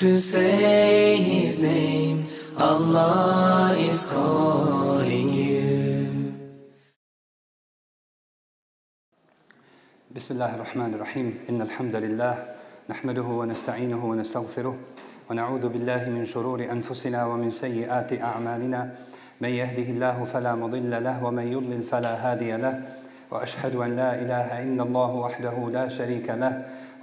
to say His name. Allah is calling you. بسم الله الرحمن الرحيم إن الحمد لله نحمده ونستعينه ونستغفره ونعوذ بالله من شرور أنفسنا ومن سيئات أعمالنا من يهده الله فلا مضل له ومن يضلل فلا هادي له وأشهد أن لا إله إلا الله وحده لا شريك له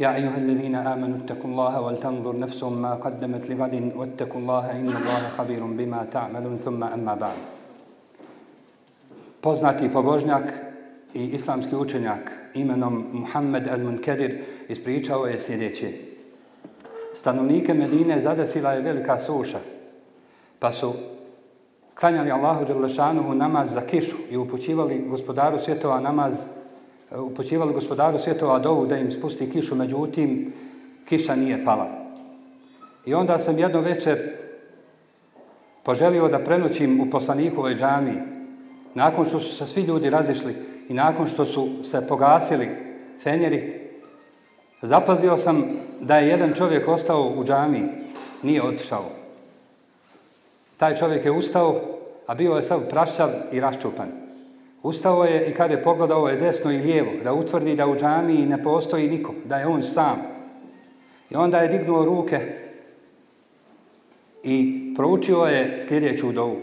يا أيها الذين آمنوا اتقوا الله ولتنظر نفس ما قدمت لغد واتقوا الله إن الله خبير بما تعملون ثم أما بعد Poznati pobožnjak i islamski učenjak imenom Muhammed al-Munkadir ispričao je sljedeće. Stanovnike Medine zadesila je velika suša, pa su klanjali Allahu Đerlešanuhu namaz za kišu i upućivali gospodaru svjetova namaz za Eh, upoćivali gospodaru svjetova dovu da im spusti kišu, međutim, kiša nije pala. I onda sam jedno večer poželio da prenoćim u poslanikovoj džami, nakon što su se svi ljudi razišli i nakon što su se pogasili fenjeri, zapazio sam da je jedan čovjek ostao u džami, nije otišao. Taj čovjek je ustao, a bio je sav prašav i raščupan. Ustao je i kada je pogledao ovo je desno i lijevo, da utvrdi da u džamiji ne postoji niko, da je on sam. I onda je dignuo ruke i proučio je sljedeću dovu.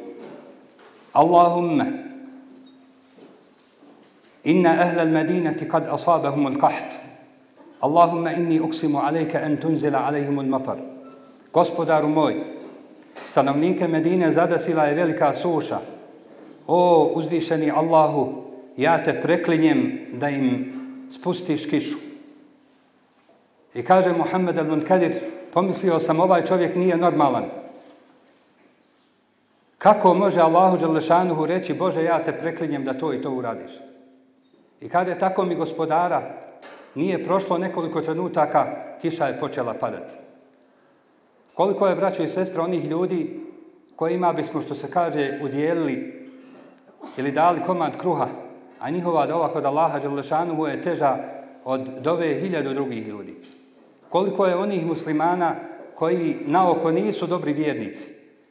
Allahumme, inna ahlal medinati kad asabahum al kaht. Allahumme inni uksimu alejka en tunzila alejhum al matar. Gospodaru moj, stanovnike Medine zadasila je velika suša, O uzvišeni Allahu, ja te preklinjem da im spustiš kišu. I kaže Muhammed ibn Kadir, pomislio sam ovaj čovjek nije normalan. Kako može Allahu Đalešanuhu reći, Bože, ja te preklinjem da to i to uradiš? I kada je tako mi gospodara, nije prošlo nekoliko trenutaka, kiša je počela padati. Koliko je, braćo i sestra, onih ljudi kojima bismo, što se kaže, udjelili ili dali komad kruha, a njihova dova kod Allaha Đalešanuhu je teža od dove hiljadu drugih ljudi. Koliko je onih muslimana koji naoko nisu dobri vjernici.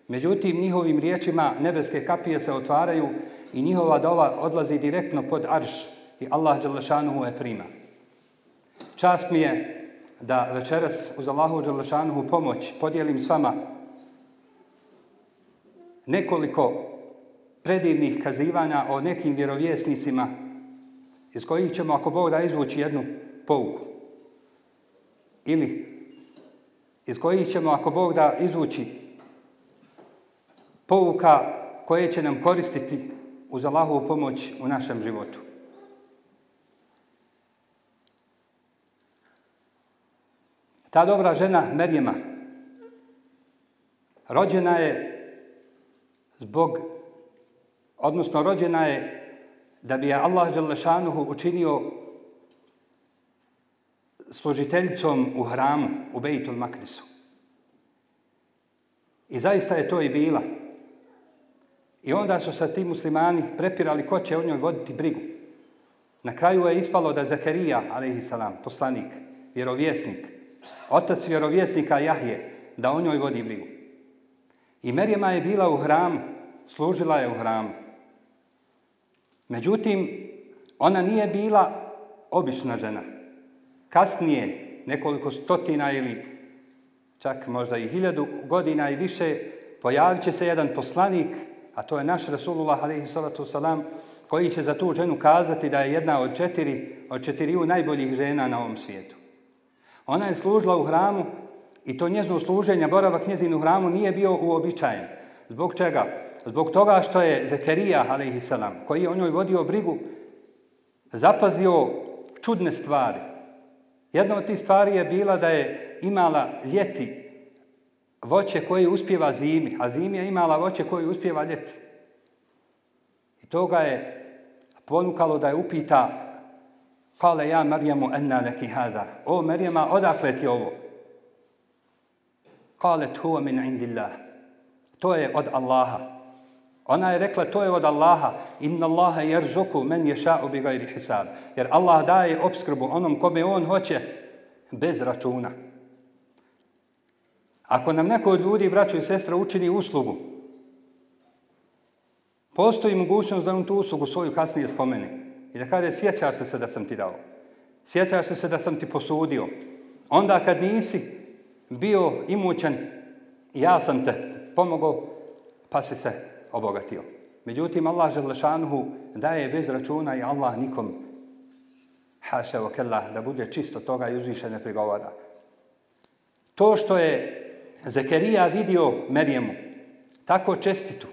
Međutim, njihovim riječima nebeske kapije se otvaraju i njihova dova odlazi direktno pod arš i Allah Đalešanuhu je prima. Čast mi je da večeras uz Allahu Đalešanuhu pomoć podijelim s vama nekoliko predivnih kazivanja o nekim vjerovjesnicima iz kojih ćemo, ako Bog da, izvući jednu pouku. Ili iz kojih ćemo, ako Bog da, izvući pouka koje će nam koristiti uz Allahovu pomoć u našem životu. Ta dobra žena Merjema rođena je zbog odnosno rođena je da bi je Allah Želešanuhu učinio služiteljicom u hramu, u Bejtul Maknisu. I zaista je to i bila. I onda su sa ti muslimani prepirali ko će o njoj voditi brigu. Na kraju je ispalo da Zakarija, alaihissalam, poslanik, vjerovjesnik, otac vjerovjesnika Jahije, da o njoj vodi brigu. I Merjema je bila u hramu, služila je u hramu. Međutim, ona nije bila obična žena. Kasnije, nekoliko stotina ili čak možda i hiljadu godina i više, pojavit će se jedan poslanik, a to je naš Rasulullah alaihi salatu salam, koji će za tu ženu kazati da je jedna od četiri, od četiriju najboljih žena na ovom svijetu. Ona je služila u hramu i to njezno služenje, boravak njezin u hramu nije bio uobičajen. Zbog čega? Zbog čega? zbog toga što je Zekerija, alaihissalam, koji je o njoj vodio brigu, zapazio čudne stvari. Jedna od tih stvari je bila da je imala ljeti voće koje uspjeva zimi, a zimi je imala voće koje uspjeva ljeti. I to ga je ponukalo da je upita Kale ja Marijamu enna neki hada. O Marijama, odakle ti ovo? Kale tu min indillah. To je od Allaha. Ona je rekla, to je od Allaha. Inna Allaha jer zoku men je ša'u bi gajri hisab. Jer Allah daje obskrbu onom kome on hoće bez računa. Ako nam neko od ljudi, braćo i sestra, učini uslugu, postoji mogućnost da nam tu uslugu svoju kasnije spomeni. I da kada sjećaš se da sam ti dao. Sjećaš se da sam ti posudio. Onda kad nisi bio imućan, ja sam te pomogao, pa si se obogatio. Međutim, Allah Želešanuhu daje bez računa i Allah nikom haše vokella da bude čisto toga i uzvišene prigovora. To što je Zekerija vidio Merijemu, tako čestitu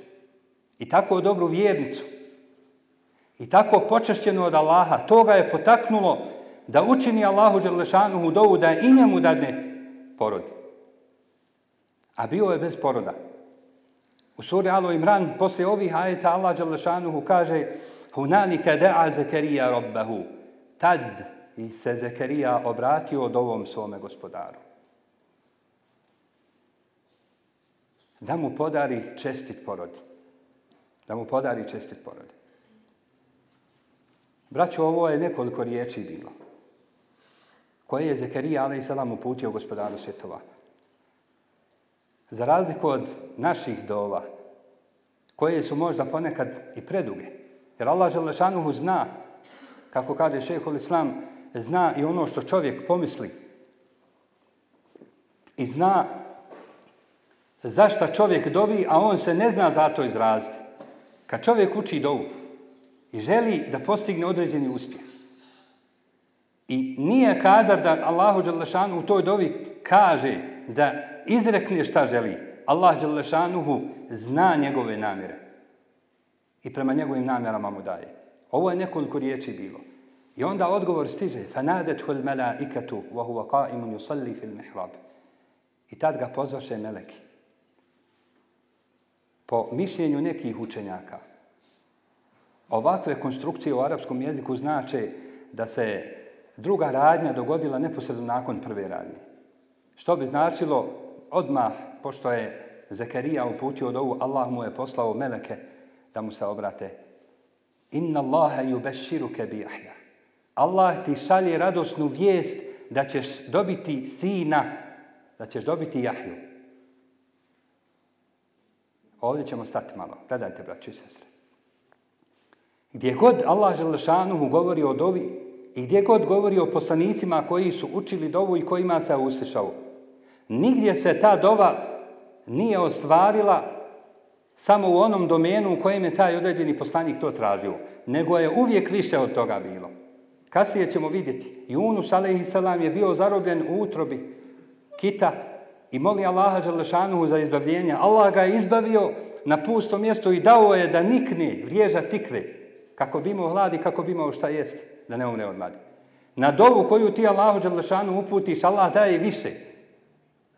i tako dobru vjernicu i tako počešćenu od Allaha, to ga je potaknulo da učini Allahu Želešanuhu dovu da i njemu dadne porodi. A bio je bez poroda. U suri Alo Imran, poslije ovih ajeta, Allah Đalešanuhu kaže Hunanika da'a Zekerija robbahu. Tad i se Zekerija obratio od ovom svome gospodaru. Da mu podari čestit porod. Da mu podari čestit porod. Braćo, ovo je nekoliko riječi bilo. Koje je Zekerija, ali i uputio gospodaru svjetova. Za razliku od naših dova, koje su možda ponekad i preduge. Jer Allah Želešanuhu zna, kako kaže šehol Islam, zna i ono što čovjek pomisli. I zna zašta čovjek dovi, a on se ne zna za to izraziti. Kad čovjek uči dovu i želi da postigne određeni uspjeh, i nije kadar da Allahu Đalešanu u toj dovi kaže da izrekne šta želi. Allah Đalešanuhu zna njegove namjere i prema njegovim namjerama mu daje. Ovo je nekoliko riječi bilo. I onda odgovor stiže. فَنَادَتْ هُ الْمَلَائِكَةُ وَهُوَ قَائِمٌ يُصَلِّ فِي الْمِحْرَابِ I tad ga pozvaše meleki. Po mišljenju nekih učenjaka, ovakve konstrukcije u arapskom jeziku znače da se druga radnja dogodila neposredno nakon prve radnje. Što bi značilo odmah, pošto je Zakarija uputio dovu, Allah mu je poslao meleke da mu se obrate. Inna Allahe yubashiru kebiahja. Allah ti šalje radosnu vijest da ćeš dobiti sina, da ćeš dobiti Jahju. Ovdje ćemo stati malo. Gledajte, braći i sestre. Gdje god Allah Želešanuhu govori o dovi i gdje god govori o poslanicima koji su učili dovu i kojima se uslišao, Nigdje se ta dova nije ostvarila samo u onom domenu u kojem je taj određeni poslanik to tražio, nego je uvijek više od toga bilo. Kasije ćemo vidjeti. Junus, a.s. je bio zarobljen u utrobi kita i moli Allaha Želešanuhu za izbavljenje. Allah ga je izbavio na pusto mjesto i dao je da nikne vrježa tikve kako bi imao hladi, kako bi imao šta jesti, da ne umre od hladi. Na dovu koju ti Allahu Želešanuhu uputiš, Allah daje više. više.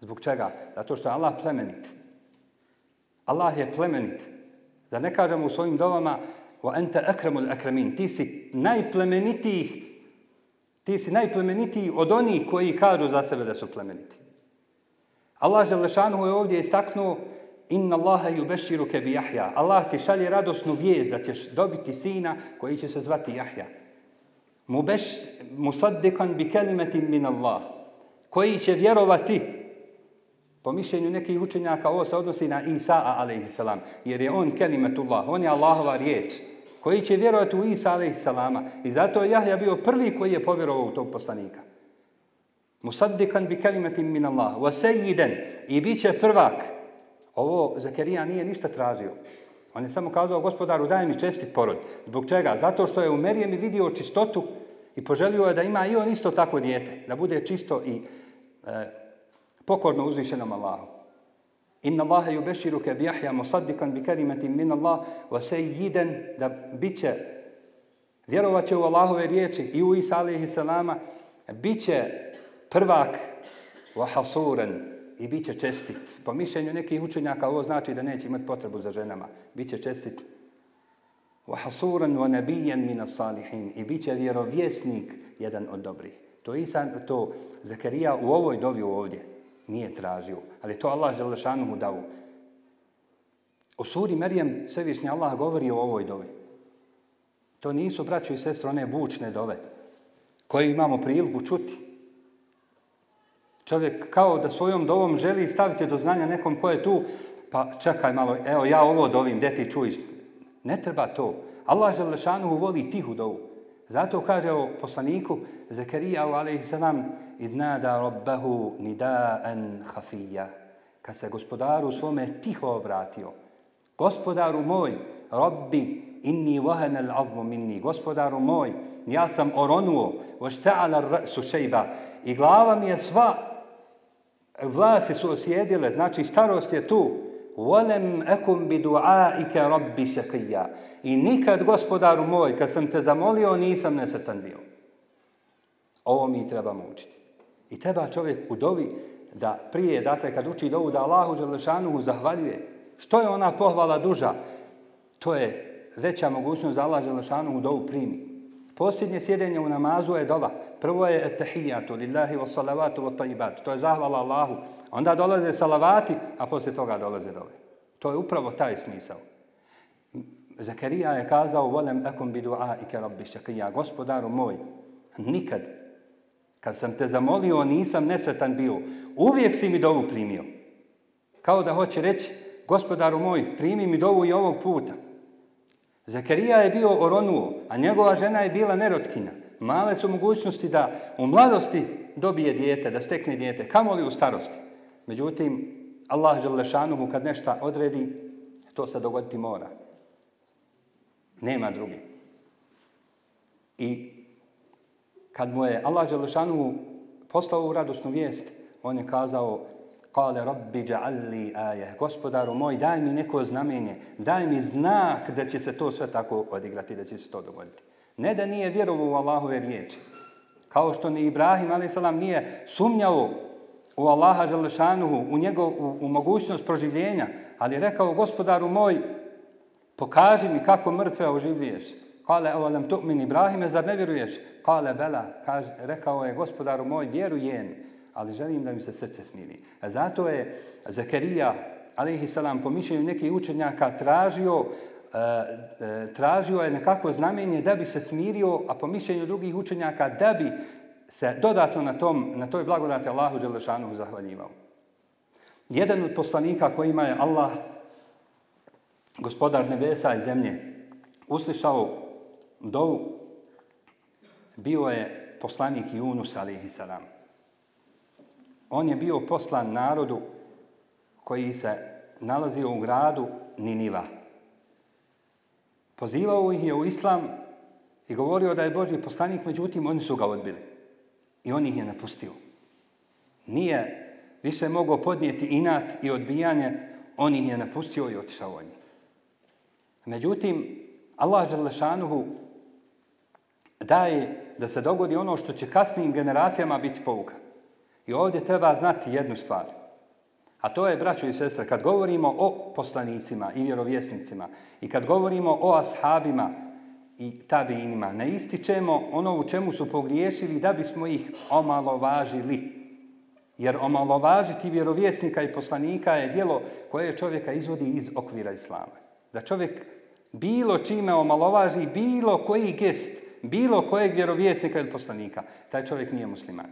Zbog čega? Zato što je Allah plemenit. Allah je plemenit. Da ne kažemo u svojim dovama o ente ekremul ekremin. Ti si najplemenitijih ti si najplemenitiji od onih koji kažu za sebe da su plemeniti. Allah Želešanu je ovdje istaknuo Inna Allaha yubashiru ke bi Yahya. Allah ti šalje radosnu vijest da ćeš dobiti sina koji će se zvati Yahya. Mubash musaddiqan bi kalimatin min Allah. Koji će vjerovati Po mišljenju nekih učenjaka ovo se odnosi na Isa, a.s. jer je on kelimatullah, on je Allahova riječ koji će vjerovati u Isa, a.s. I zato je Jahja bio prvi koji je povjerovao u tog poslanika. Musaddikan bi kelimatim min Allah, wa sejiden, i bit će prvak. Ovo Zakarija nije ništa tražio. On je samo kazao gospodaru, daj mi čestit porod. Zbog čega? Zato što je u Merijem vidio čistotu i poželio je da ima i on isto tako dijete, da bude čisto i... E, pokorno uzvišenom Allahu. Inna Allaha yubashiruka bi Yahya musaddiqan bi kalimatin min Allah wa sayyidan da biće vjerovaće u Allahove riječi i u Isa alejhi selama biće prvak wa hasuran i biće čestit. Po mišljenju nekih učenjaka ovo znači da neće imati potrebu za ženama. Biće čestit. Wa hasuran wa nabiyan min as-salihin i biće vjerovjesnik jedan od dobrih. To Isa to Zakarija u ovoj dovi ovdje nije tražio. Ali to Allah Želešanu mu dao. U suri Merijem svevišnji Allah govori o ovoj dovi. To nisu, braćo i sestre, one bučne dove koje imamo priliku čuti. Čovjek kao da svojom dovom želi staviti do znanja nekom ko je tu, pa čekaj malo, evo ja ovo dovim, gdje ti čuješ? Ne treba to. Allah Želešanu voli tihu dovu. Zato kaže o poslaniku Zekerija, ali i sa nam idnada rabbahu nidaan khafiyya. Kad se gospodaru svome tiho obratio. Gospodaru moj, rabbi, inni vahen al azmu minni. Gospodaru moj, ja sam oronuo, vošta'ala rasu šejba. I glava mi je sva, vlasi su osjedile, znači starost je tu. Volem ekum bi du'aike rabbi šakija. I nikad, gospodaru moj, kad sam te zamolio, nisam nesetan bio. Ovo mi trebamo učiti. I treba čovjek u dovi da prije, dakle, kad uči dovu, da Allahu Želešanuhu zahvaljuje. Što je ona pohvala duža? To je veća mogućnost da Allah Želešanuhu dovu primi. Posljednje sjedenje u namazu je dova. Prvo je etahijatu lillahi wa salavatu wa tajibatu. To je zahvala Allahu. Onda dolaze salavati, a poslije toga dolaze dove. To je upravo taj smisao. Zakarija je kazao, volem ekum bidu a ike rabbi šakija, gospodaru moj, nikad Kad sam te zamolio, nisam nesretan bio. Uvijek si mi dovu primio. Kao da hoće reći, gospodaru moj, primi mi dovu i ovog puta. Zakarija je bio oronuo, a njegova žena je bila nerotkina. Male su mogućnosti da u mladosti dobije dijete, da stekne dijete, kamo li u starosti. Međutim, Allah Želešanuhu kad nešto odredi, to se dogoditi mora. Nema druge. I kad mu je Allah Želešanu poslao radosnu vijest, on je kazao, Kale rabbi dja'alli aje, gospodaru moj, daj mi neko znamenje, daj mi znak da će se to sve tako odigrati, da će se to dogoditi. Ne da nije vjerovao u Allahove riječi. Kao što ni Ibrahim, a.s. nije sumnjao u Allaha Želešanuhu, u njegov, u, u mogućnost proživljenja, ali rekao, gospodaru moj, pokaži mi kako mrtve oživljuješ. Kale, evo lam tu'min Ibrahime, zar ne vjeruješ? Kale, bela, kaže, rekao je gospodaru moj, vjerujem, ali želim da mi se srce smiri. A zato je Zakarija, alaihi salam, po mišljenju nekih učenjaka, tražio, e, e, tražio je nekakvo znamenje da bi se smirio, a po mišljenju drugih učenjaka da bi se dodatno na, tom, na toj blagodati Allahu Đelešanuhu zahvaljivao. Jedan od poslanika kojima je Allah, gospodar nebesa i zemlje, uslišao dovu bio je poslanik Junus alihi salam. On je bio poslan narodu koji se nalazio u gradu Niniva. Pozivao ih je u islam i govorio da je Boži poslanik, međutim oni su ga odbili. I on ih je napustio. Nije više mogao podnijeti inat i odbijanje, on ih je napustio i otišao od njih. Međutim, Allah Želešanuhu daje da se dogodi ono što će kasnim generacijama biti pouka. I ovdje treba znati jednu stvar. A to je, braćo i sestre, kad govorimo o poslanicima i vjerovjesnicima i kad govorimo o ashabima i tabinima, ne ističemo ono u čemu su pogriješili da bismo ih omalovažili. Jer omalovažiti vjerovjesnika i poslanika je dijelo koje čovjeka izvodi iz okvira islama. Da čovjek bilo čime omalovaži, bilo koji gest, bilo kojeg vjerovjesnika ili poslanika, taj čovjek nije musliman.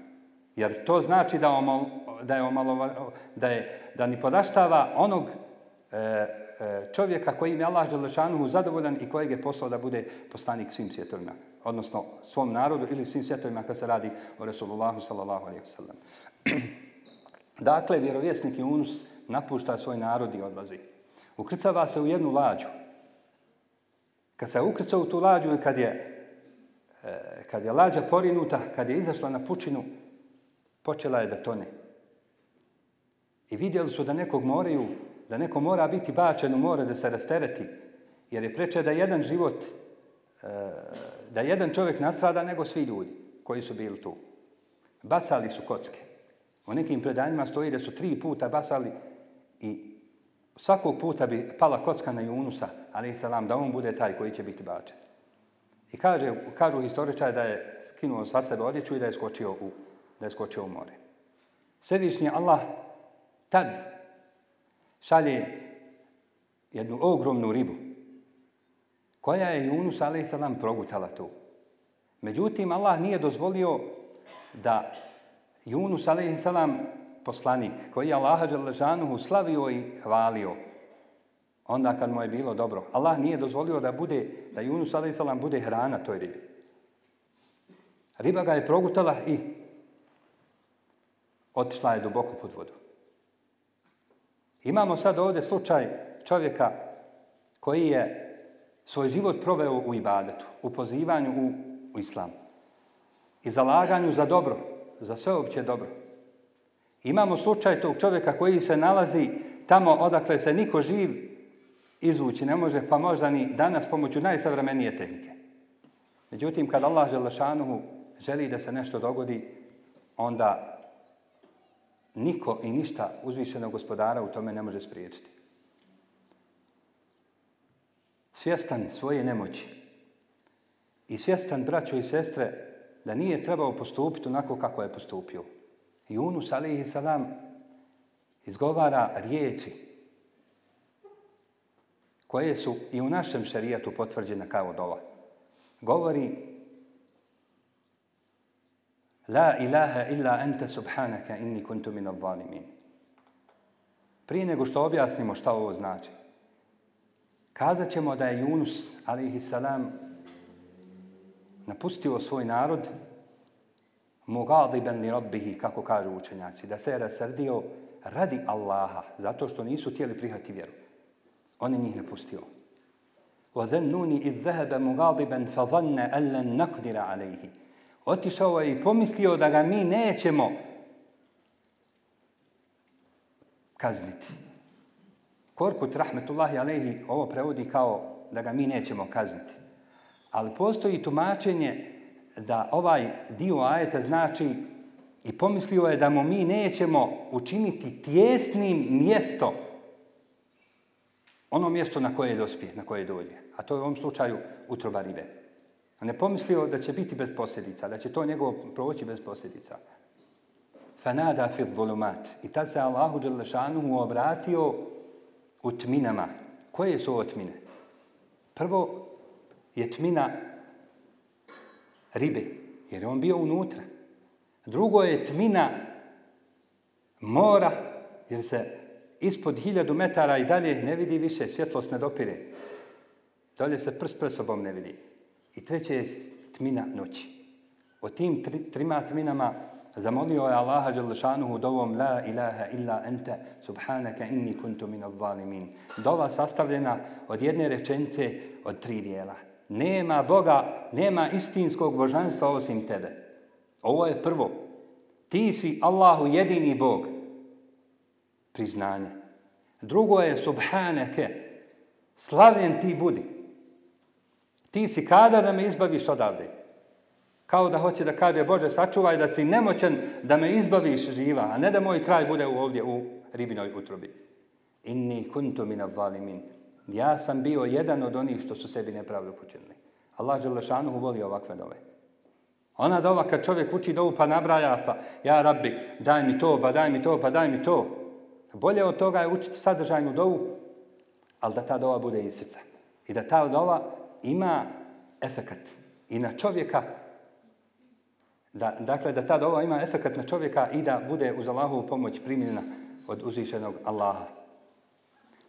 Jer to znači da, omal, da je omalo, da je, da ni podaštava onog e, e čovjeka kojim je Allah Đelešanuhu zadovoljan i kojeg je poslao da bude poslanik svim svjetovima, odnosno svom narodu ili svim svjetovima kad se radi o Resulullahu sallallahu alaihi wa sallam. dakle, vjerovjesnik i unus napušta svoj narod i odlazi. Ukrcava se u jednu lađu. Kad se ukrcao u tu lađu i kad je Eh, kad je lađa porinuta, kad je izašla na pučinu, počela je da tone. I vidjeli su da nekog moraju, da neko mora biti bačen u more da se rastereti, jer je preče da jedan život, eh, da jedan čovjek nastrada nego svi ljudi koji su bili tu. Basali su kocke. U nekim predanjima stoji da su tri puta basali i svakog puta bi pala kocka na Junusa, ali i salam, da on bude taj koji će biti bačen. I kaže, kažu istoričaj da je skinuo sa sebe odjeću i da je skočio u, da je skočio u more. Svevišnji Allah tad šalje jednu ogromnu ribu koja je Junus a.s. progutala tu. Međutim, Allah nije dozvolio da Junus a.s. poslanik koji je Allaha Đalažanuhu slavio i hvalio, onda kad mu je bilo dobro. Allah nije dozvolio da bude, da Junus a.s. bude hrana toj ribi. Riba ga je progutala i otišla je duboko pod vodu. Imamo sad ovdje slučaj čovjeka koji je svoj život proveo u ibadetu, u pozivanju u, u islamu i zalaganju za dobro, za sveopće dobro. Imamo slučaj tog čovjeka koji se nalazi tamo odakle se niko živ izvući ne može, pa možda ni danas pomoću najsavremenije tehnike. Međutim, kad Allah Želešanuhu želi da se nešto dogodi, onda niko i ništa uzvišenog gospodara u tome ne može spriječiti. Svjestan svoje nemoći i svjestan braću i sestre da nije trebao postupiti onako kako je postupio. Junus, alaihi salam, izgovara riječi, koje su i u našem šarijatu potvrđene kao dova. Govori La ilaha illa ente subhanaka inni kuntu min avvalimin. Prije nego što objasnimo šta ovo znači, kazat ćemo da je Yunus, alaihi salam, napustio svoj narod mugadiben li rabbihi, kako kažu učenjaci, da se je rasrdio radi Allaha, zato što nisu tijeli prihati vjeru. On je njih napustio. وَذَنُّونِ إِذْ ذَهَبَ مُغَاضِبًا فَظَنَّ أَلَّا نَقْدِرَ عَلَيْهِ Otišao je i pomislio da ga mi nećemo kazniti. Korkut, rahmetullahi aleyhi, ovo prevodi kao da ga mi nećemo kazniti. Ali postoji tumačenje da ovaj dio ajeta znači i pomislio je da mu mi nećemo učiniti tjesnim mjestom ono mjesto na koje dospije, na koje dođe. A to je u ovom slučaju utroba ribe. A ne pomislio da će biti bez posljedica, da će to njegovo proći bez posljedica. Fanada fil volumat. I tad se Allahu Đelešanu mu obratio u tminama. Koje su ovo tmine? Prvo je tmina ribe, jer je on bio unutra. Drugo je tmina mora, jer se ispod hiljadu metara i dalje ne vidi više, svjetlost ne dopire. Dalje se prst pred sobom ne vidi. I treće je tmina noći. O tim tri, trima tminama zamolio je Allaha Đelšanuhu dovom La ilaha illa ente subhanaka inni kuntu min avvalimin. Dova sastavljena od jedne rečence od tri dijela. Nema Boga, nema istinskog božanstva osim tebe. Ovo je prvo. Ti si Allahu jedini Bog. Bog priznanje. Drugo je subhaneke, slavljen ti budi. Ti si kada da me izbaviš odavde? Kao da hoće da kaže Bože sačuvaj da si nemoćen da me izbaviš živa, a ne da moj kraj bude ovdje u ribinoj utrobi. Inni kuntu mina valimin. Ja sam bio jedan od onih što su sebi nepravdu počinili. Allah Želešanu uvoli ovakve dove. Ona dova kad čovjek uči dovu pa nabraja pa ja rabbi daj mi to pa daj mi to pa daj mi to. Pa daj mi to. Bolje od toga je učiti sadržajnu dovu, ali da ta dova bude iz srca. I da ta dova ima efekat i na čovjeka. Da, dakle, da ta dova ima efekat na čovjeka i da bude uz Allahovu pomoć primljena od uzvišenog Allaha.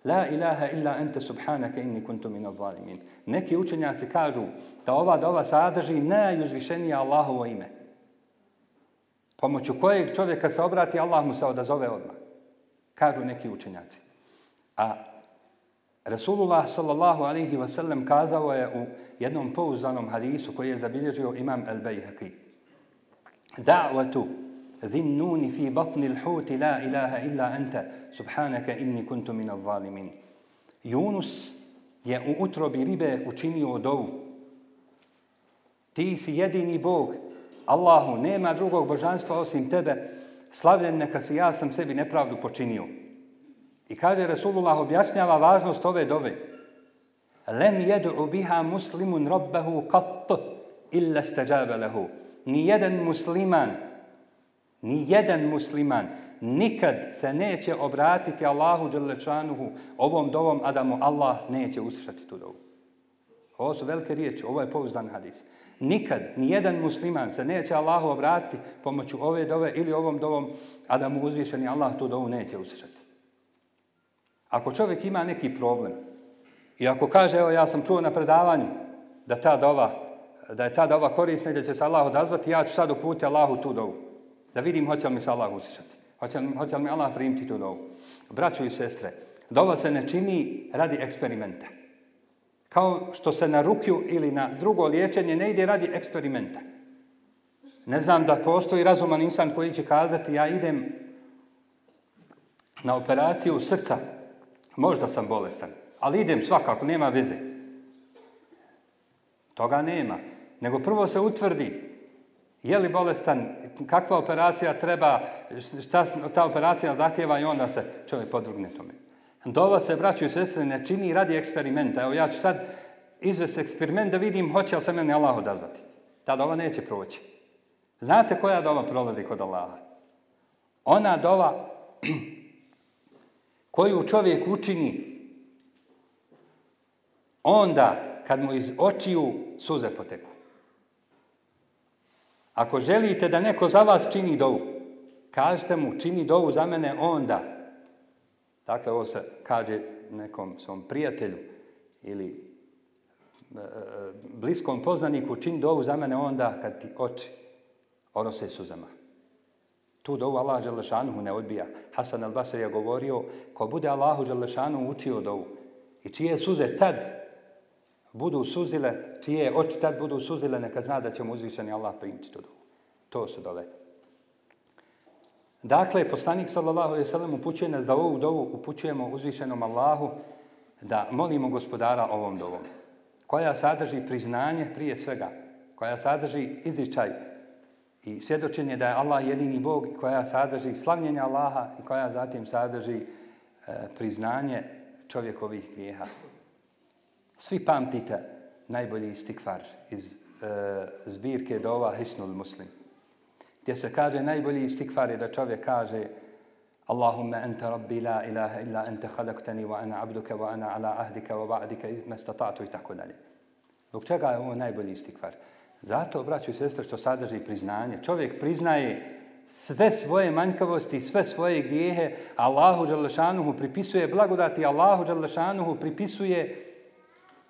La ilaha illa ente subhanaka inni kuntu min avvalimin. Neki učenjaci kažu da ova dova sadrži najuzvišenije Allahovo ime. Pomoću kojeg čovjeka se obrati, Allah mu se odazove odmah kažu neki učenjaci. A Rasulullah sallallahu alaihi wa sallam kazao je u jednom pouzdanom hadisu koji je zabilježio imam al-Bayhaqi. Da'watu zinnuni fi batni l-huti la ilaha illa anta subhanaka inni kuntu min al-zalimin. Yunus je u utrobi ribe učinio dovu. Ti si jedini Bog. Allahu, nema drugog božanstva osim tebe slavljen neka se ja sam sebi nepravdu počinio. I kaže Resulullah objašnjava važnost ove dove. Lem jedu biha muslimun rabbahu qat illa stajaba lahu. Ni jedan musliman ni jedan musliman nikad se neće obratiti Allahu dželle ovom dovom a da mu Allah neće uslišati tu dovu. Ovo su velike riječi, ovo je pouzdan hadis nikad ni jedan musliman se neće Allahu obratiti pomoću ove dove ili ovom dovom, a da mu uzvišeni Allah tu dovu neće usješati. Ako čovjek ima neki problem i ako kaže, evo ja sam čuo na predavanju da ta dova, da je ta dova korisna i da će se Allah odazvati, ja ću sad uputi Allahu tu dovu. Da vidim hoće li mi se Allah usješati. Hoće li, hoće li mi Allah primiti tu dovu. Braćo i sestre, dova se ne čini radi eksperimenta kao što se na rukju ili na drugo liječenje ne ide radi eksperimenta. Ne znam da postoji razuman insan koji će kazati ja idem na operaciju srca, možda sam bolestan, ali idem svakako, nema veze. Toga nema. Nego prvo se utvrdi je li bolestan, kakva operacija treba, šta ta operacija zahtjeva i onda se čovjek podvrgne tome. Dova se, braću i sestre, ne čini radi eksperimenta. Evo, ja ću sad izvesti eksperiment da vidim hoće li se mene Allah odazvati. Ta dova neće proći. Znate koja dova prolazi kod Allaha? Ona dova koju čovjek učini onda kad mu iz očiju suze poteku. Ako želite da neko za vas čini dovu, kažete mu čini dovu za mene onda, Dakle, on se kaže nekom svom prijatelju ili e, e, bliskom poznaniku, čin dovu za mene onda kad ti oči onose suzama. Tu dovu Allah Želešanuhu ne odbija. Hasan al-Basr je govorio, ko bude Allahu Želešanuhu učio dovu i čije suze tad budu suzile, čije oči tad budu suzile, neka zna da će mu uzvišeni Allah primiti tu dovu. To su dole Dakle, poslanik sallallahu alejhi ve sellem upućuje nas da ovu dovu upućujemo uzvišenom Allahu da molimo gospodara ovom dovom. Koja sadrži priznanje prije svega, koja sadrži izričaj i svjedočenje da je Allah jedini Bog i koja sadrži slavljenje Allaha i koja zatim sadrži e, priznanje čovjekovih grijeha. Svi pamtite najbolji istikvar iz e, zbirke Dova Hisnul Muslim gdje se kaže najbolji istikfar je da čovjek kaže Allahumma anta rabbi la ilaha illa anta khalaqtani wa ana abduka wa ana ala ahdika wa ba'dika ma istata'tu tako dalje. Zbog čega je ovo najbolji istikfar? Zato, braću i sestre, što sadrži priznanje. Čovjek priznaje sve svoje manjkavosti, sve svoje grijehe, Allahu Đalešanuhu pripisuje blagodati, Allahu Đalešanuhu pripisuje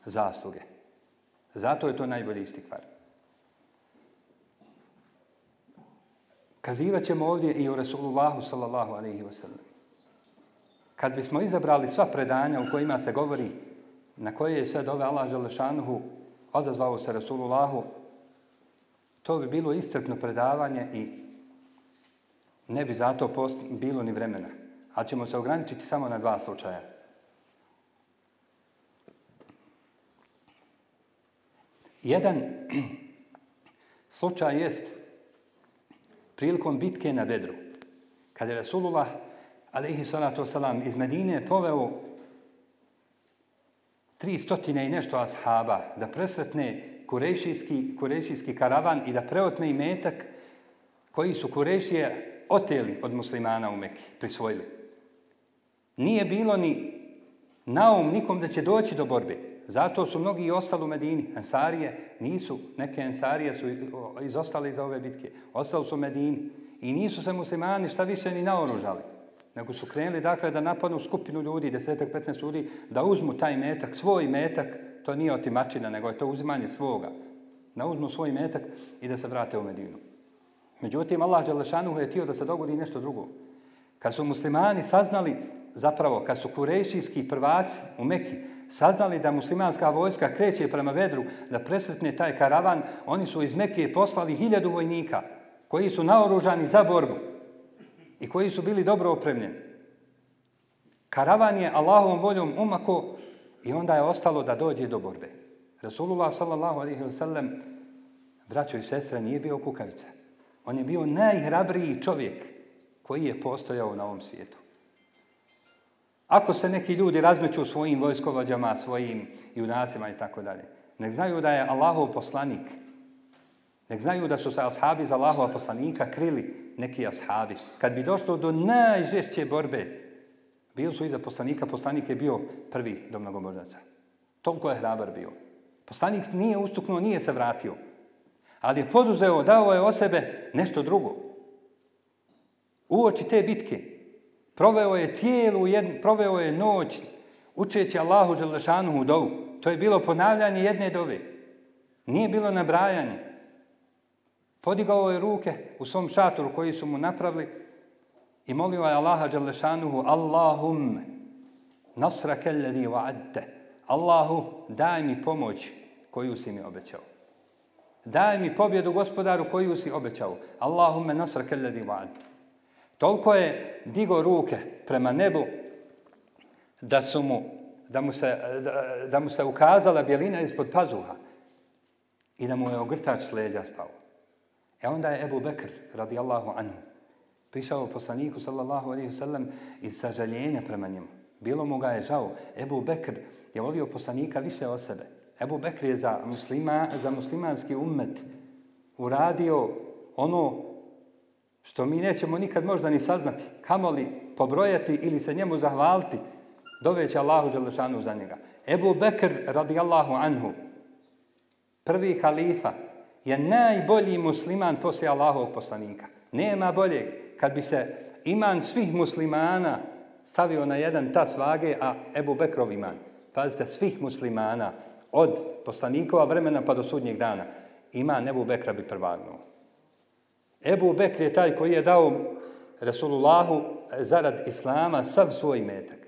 zasluge. Zato je to najbolji istikvar. Kazivat ćemo ovdje i o Rasulullahu sallallahu alaihi wa sallam. Kad bismo izabrali sva predanja u kojima se govori na koje je sve dove Allah Želešanuhu odazvao se Rasulullahu, to bi bilo iscrpno predavanje i ne bi zato post bilo ni vremena. A ćemo se ograničiti samo na dva slučaja. Jedan slučaj jeste prilikom bitke na Bedru. Kada je Rasulullah, alaihi salatu wasalam, iz Medine poveo tri stotine i nešto ashaba da presretne kurešijski, kurešijski karavan i da preotme i metak koji su kurešije oteli od muslimana u Mekke, prisvojili. Nije bilo ni naum nikom da će doći do borbe. Zato su mnogi i ostali u Medini. Ensarije nisu, neke Ensarije su izostali za ove bitke. Ostali su u Medini. I nisu se muslimani šta više ni naoružali. Nego su krenuli dakle, da napadnu skupinu ljudi, desetak, petnaest ljudi, da uzmu taj metak, svoj metak, to nije otimačina, nego je to uzimanje svoga. Da uzmu svoj metak i da se vrate u Medinu. Međutim, Allah Đelešanu je tio da se dogodi nešto drugo. Kad su muslimani saznali, zapravo, kad su kurešijski prvaci u Mekiji, saznali da muslimanska vojska kreće prema vedru, da presretne taj karavan, oni su iz Mekije poslali hiljadu vojnika koji su naoružani za borbu i koji su bili dobro opremljeni. Karavan je Allahovom voljom umako i onda je ostalo da dođe do borbe. Rasulullah sallallahu alaihi wa sallam, braćo i sestre, nije bio kukavica. On je bio najhrabriji čovjek koji je postojao na ovom svijetu. Ako se neki ljudi razmeću svojim vojskovađama, svojim junacima i tako dalje, nek znaju da je Allahov poslanik, nek znaju da su se ashabi za Allahova poslanika krili neki ashabi. Kad bi došlo do najžešće borbe, bio su iza poslanika, poslanik je bio prvi do mnogobožaca. Toliko je hrabar bio. Poslanik nije ustuknuo, nije se vratio. Ali je poduzeo, dao je o sebe nešto drugo. Uoči te bitke, Proveo je cijelu jednu, proveo je noć učeći Allahu Želešanu u dovu. To je bilo ponavljanje jedne dove. Nije bilo nabrajanje. Podigao je ruke u svom šatoru koji su mu napravili i molio je Allaha Đalešanuhu Allahum nasra kelladi va'adde Allahu daj mi pomoć koju si mi obećao. Daj mi pobjedu gospodaru koju si obećao. Allahumme nasra kelladi va'adde. Toliko je digo ruke prema nebu da su mu, da mu, se, da, da mu se ukazala bjelina ispod pazuha i da mu je ogrtač sleđa spao. E onda je Ebu Bekr, radijallahu anhu, prišao poslaniku, sallallahu alaihi sallam, iz sažaljenja prema njemu. Bilo mu ga je žao. Ebu Bekr je volio poslanika više o sebe. Ebu Bekr je za, muslima, za muslimanski ummet uradio ono što mi nećemo nikad možda ni saznati, kamoli pobrojati ili se njemu zahvaliti, doveće Allahu Đelešanu za njega. Ebu Bekr radijallahu anhu, prvi halifa, je najbolji musliman poslije Allahovog poslanika. Nema boljeg. Kad bi se iman svih muslimana stavio na jedan ta svage, a Ebu Bekrov iman, pazite, svih muslimana od poslanikova vremena pa do sudnjeg dana, iman Ebu Bekra bi prvagnuo. Ebu Bekr je taj koji je dao Resulullahu zarad Islama sav svoj metak.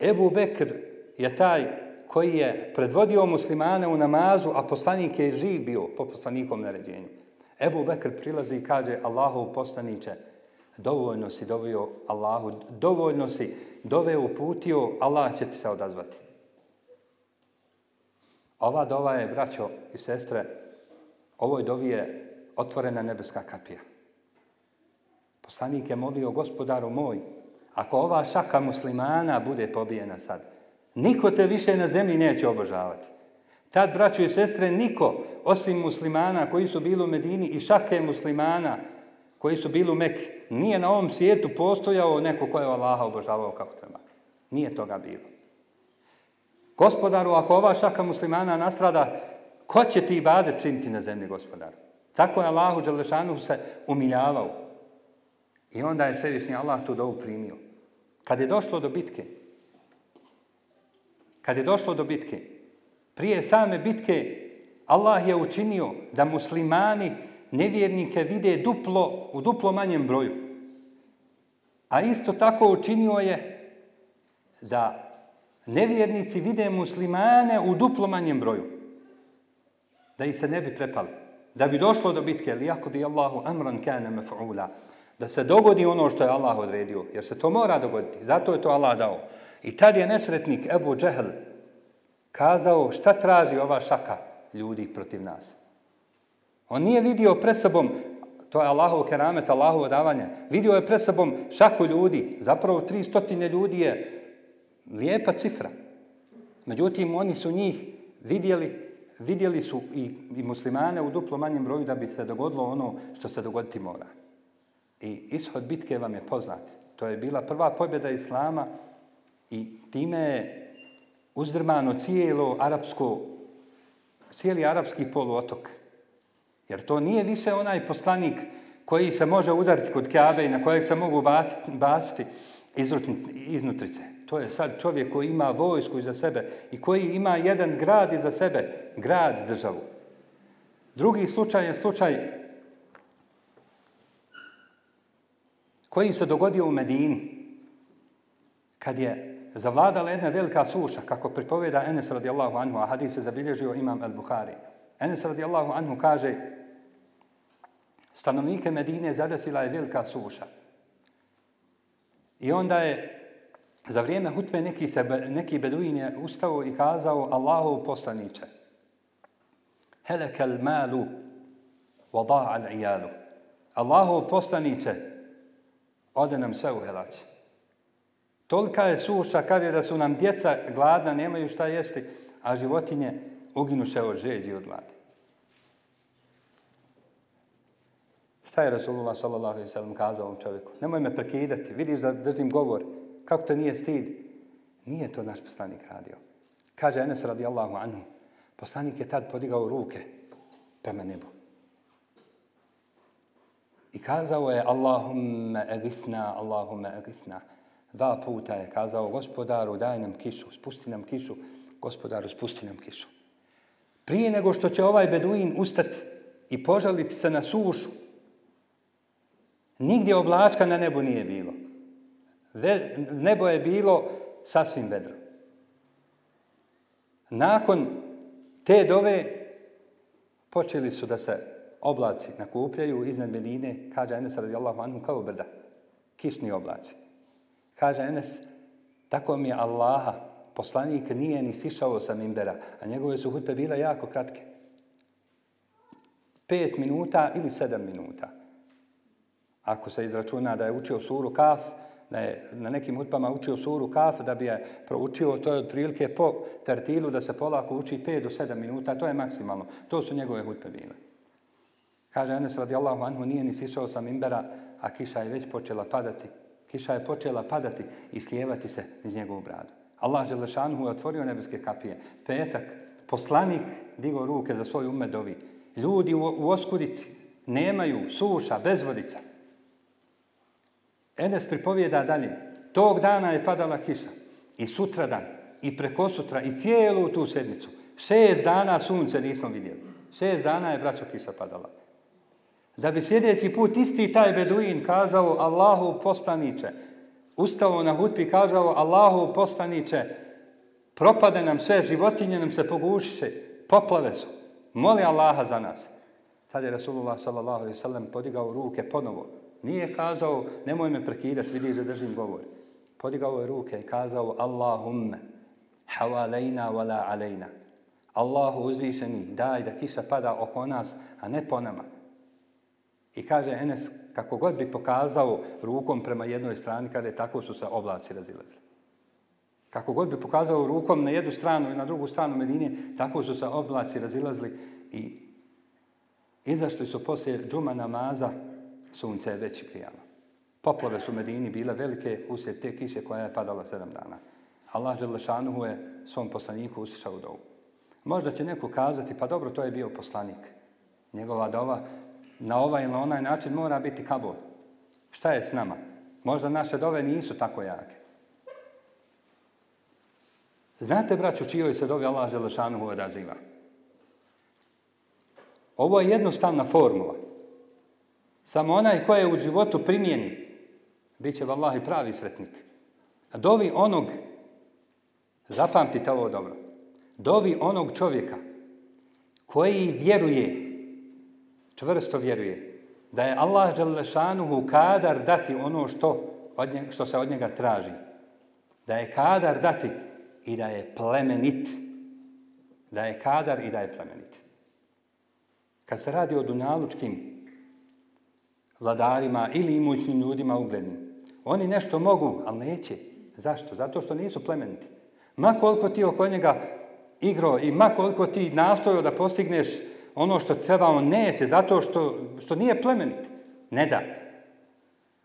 Ebu Bekr je taj koji je predvodio muslimane u namazu, a poslanik je živ bio po poslanikom naređenju. Ebu Bekr prilazi i kaže Allahu poslaniće, dovoljno si dovio Allahu, dovoljno si dove uputio, Allah će ti se odazvati. Ova dova je, braćo i sestre, ovoj dovi je otvorena nebeska kapija. Poslanik je molio gospodaru moj, ako ova šaka muslimana bude pobijena sad, niko te više na zemlji neće obožavati. Tad, braću i sestre, niko osim muslimana koji su bili u Medini i šake muslimana koji su bili u Mekke, nije na ovom svijetu postojao neko koje je Allaha obožavao kako treba. Nije toga bilo. Gospodaru, ako ova šaka muslimana nastrada, ko će ti ibadet činiti na zemlji, gospodaru? Tako je Allahu Đalešanu se umiljavao. I onda je svevišnji Allah tu dovu primio. Kad je došlo do bitke, kad je došlo do bitke, prije same bitke Allah je učinio da muslimani nevjernike vide duplo, u duplo manjem broju. A isto tako učinio je da nevjernici vide muslimane u duplo manjem broju. Da ih se ne bi prepali da bi došlo do bitke, li ako di Allahu amran kana maf'ula, da se dogodi ono što je Allah odredio, jer se to mora dogoditi, zato je to Allah dao. I tad je nesretnik Ebu Džehl kazao šta traži ova šaka ljudi protiv nas. On nije vidio pre sobom, to je Allahov keramet, Allahov davanje, vidio je pre sobom šaku ljudi, zapravo tri stotine ljudi je lijepa cifra. Međutim, oni su njih vidjeli vidjeli su i, i muslimane u duplo manjem broju da bi se dogodilo ono što se dogoditi mora. I ishod bitke vam je poznat. To je bila prva pobjeda Islama i time je uzdrmano cijelo arapsko, cijeli arapski poluotok. Jer to nije više onaj poslanik koji se može udariti kod Kjabe i na kojeg se mogu baciti, baciti iznutrice. To je sad čovjek koji ima vojsku iza sebe i koji ima jedan grad iza sebe, grad državu. Drugi slučaj je slučaj koji se dogodio u Medini, kad je zavladala jedna velika suša, kako pripoveda Enes radijallahu anhu, a hadis je zabilježio imam al-Bukhari. Enes radijallahu anhu kaže, stanovnike Medine zadesila je velika suša. I onda je Za vrijeme hutbe neki, se, neki beduin je ustao i kazao Allahu poslaniče. Helekel malu vada'a al-ijalu. Allahu poslaniče, ode nam sve u helač. Tolika je suša, kaže da su nam djeca gladna, nemaju šta jesti, a životinje uginuše od žedi od lade. Šta je Rasulullah s.a.v. kazao ovom čovjeku? Nemoj me prekidati, vidiš da držim govor. Nemoj Kako to nije stid? Nije to naš poslanik radio. Kaže Enes radijallahu anhu, poslanik je tad podigao ruke prema nebu. I kazao je Allahumma agisna, Allahumma agisna. Dva puta je kazao gospodaru daj nam kišu, spusti nam kišu, gospodaru spusti nam kišu. Prije nego što će ovaj beduin ustati i požaliti se na sušu, nigdje oblačka na nebu nije bilo. Nebo je bilo sasvim vedro. Nakon te dove počeli su da se oblaci nakupljaju iznad Medine, kaže Enes radijallahu anhu, kao brda, kišni oblaci. Kaže Enes, tako mi je Allaha, poslanik nije ni sišao sa imbera, a njegove su hutbe bile jako kratke. Pet minuta ili sedam minuta. Ako se izračuna da je učio suru kaf, da je na nekim utpama učio suru kaf da bi je proučio, to je otprilike po tartilu da se polako uči 5 do 7 minuta, to je maksimalno. To su njegove utpe bile. Kaže Enes radijallahu anhu, nije ni sišao sam imbera, a kiša je već počela padati. Kiša je počela padati i slijevati se iz njegovu bradu. Allah Želešanhu je otvorio nebeske kapije. Petak, poslanik digo ruke za svoj umedovi. Ljudi u, u oskudici nemaju suša, bezvodica. vodica. Enes pripovjeda dalje. Tog dana je padala kiša. I sutradan, i preko sutra, i cijelu tu sedmicu. Šest dana sunce nismo vidjeli. Šest dana je braćo kiša padala. Da bi sljedeći put isti taj beduin kazao Allahu postaniće. Ustao na hutbi kazao Allahu postaniće. Propade nam sve, životinje nam se pogušiše, poplave su. Moli Allaha za nas. Tad je Rasulullah s.a.v. podigao ruke ponovo. Nije kazao, nemoj me prekidat, vidi da držim govor. Podigao je ruke i kazao, Allahumme, havalejna vala alejna. Allahu uzvišeni, daj da kiša pada oko nas, a ne po nama. I kaže Enes, kako god bi pokazao rukom prema jednoj strani, kada je tako su se oblaci razilazili. Kako god bi pokazao rukom na jednu stranu i na drugu stranu Medine, tako su se oblaci razilazili i izašli su poslije džuma namaza, sunce je već prijalo. Poplove su u Medini bile velike uslijed te kiše koja je padala sedam dana. Allah Želešanuhu je svom poslaniku uslišao dovu. Možda će neko kazati, pa dobro, to je bio poslanik. Njegova dova na ovaj ili onaj način mora biti kabul. Šta je s nama? Možda naše dove nisu tako jake. Znate, braću, čijoj se dovi Allah Želešanuhu odaziva? Ovo je jednostavna formula. Samo onaj koji je u životu primjeni, bit će vallahi pravi sretnik. A dovi onog, zapamtite ovo dobro, dovi onog čovjeka koji vjeruje, čvrsto vjeruje, da je Allah Đalešanuhu kadar dati ono što, od nje, što se od njega traži. Da je kadar dati i da je plemenit. Da je kadar i da je plemenit. Kad se radi o dunjalučkim vladarima ili imućnim ljudima uglednim. Oni nešto mogu, ali neće. Zašto? Zato što nisu plemeniti. Ma koliko ti oko njega igrao i ma koliko ti nastojao da postigneš ono što treba, on neće, zato što, što nije plemenit. Ne da.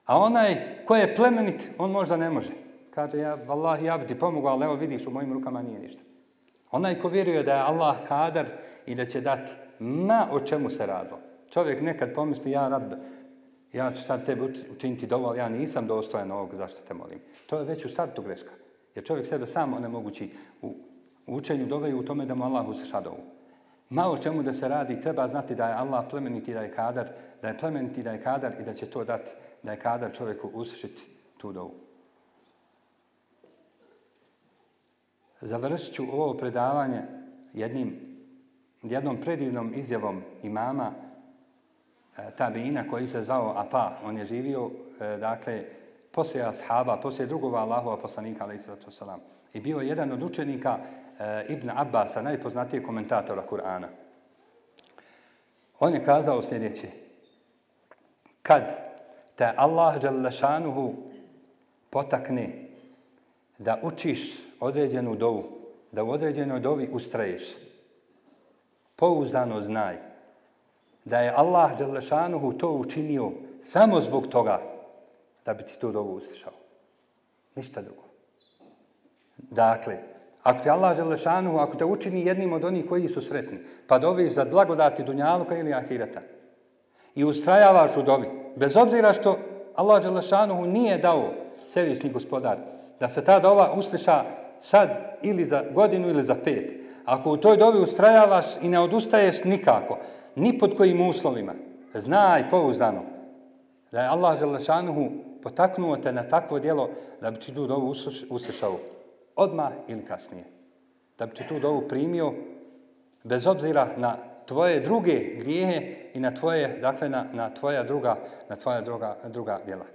A onaj ko je plemenit, on možda ne može. Kaže, ja, Allah, ja bi ti pomogao, ali evo vidiš, u mojim rukama nije ništa. Onaj ko vjeruje da je Allah kadar i da će dati, ma o čemu se radilo. Čovjek nekad pomisli, ja rab, ja ću sad tebe učiniti dovolj, ja nisam dostojan ovog zašto te molim. To je već u startu greška. Jer čovjek sebe sam onemogući u učenju dove u tome da mu Allah usrša dovu. Malo čemu da se radi, treba znati da je Allah plemeniti da je kadar, da je plemeniti da je kadar i da će to dati, da je kadar čovjeku usršiti tu dovu. Završit ću ovo predavanje jednim, jednom predivnom izjavom imama, E, tabina koji se zvao Ata. On je živio, e, dakle, poslije ashaba, poslije drugova Allahova poslanika, ali I bio je jedan od učenika e, Ibn Abbasa, najpoznatijeg komentatora Kur'ana. On je kazao sljedeće. Kad te Allah Đalešanuhu potakne da učiš određenu dovu, da u određenoj dovi ustraješ, pouzdano znaj da je Allah Đalešanuhu to učinio samo zbog toga da bi ti to dovo uslišao. Ništa drugo. Dakle, ako te Allah Đalešanuhu, ako te učini jednim od onih koji su sretni, pa doviš za blagodati Dunjaluka ili Ahireta i ustrajavaš u dovi, bez obzira što Allah Đalešanuhu nije dao sevišnji gospodar, da se ta dova usliša sad ili za godinu ili za pet, Ako u toj dovi ustrajavaš i ne odustaješ nikako, ni pod kojim uslovima. Znaj pouzdano da je Allah Želešanuhu potaknuo te na takvo djelo da bi ti tu dovu uslišao odmah ili kasnije. Da bi ti tu dovu primio bez obzira na tvoje druge grijehe i na tvoje, dakle, na, na tvoja druga, na tvoja druga, druga djela.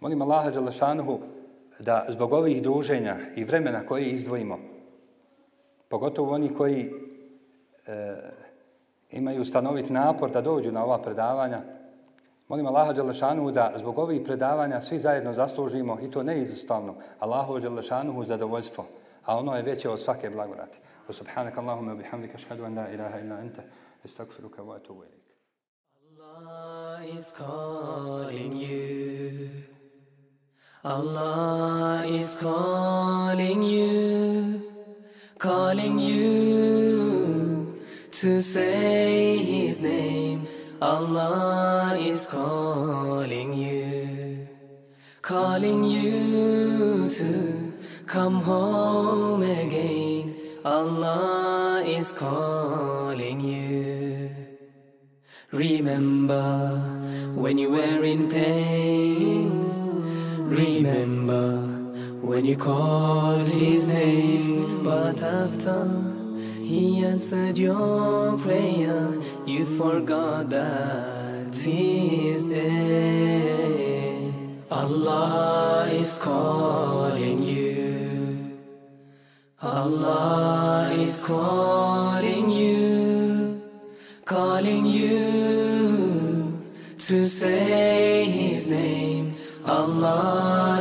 Molim Allaha Đalešanuhu da zbog ovih druženja i vremena koje izdvojimo, pogotovo oni koji e, imaju stanovit napor da dođu na ova predavanja. Molim Allaha Đalešanuhu da zbog ovih predavanja svi zajedno zaslužimo, i to neizostavno, Allaha Đalešanuhu zadovoljstvo, a ono je veće od svake blagodati. U subhanaka Allahume, u bihamdika, škadu anda, ilaha ila ente, istakfiruka, wa etu uvijek. Allah is calling you. Allah is calling you. Calling you. to say His name. Allah is calling you, calling you to come home again. Allah is calling you. Remember when you were in pain. Remember when you called His name, but after he answered your prayer, you forgot that He's there. Allah is calling you. Allah is calling you, calling you to say His name. Allah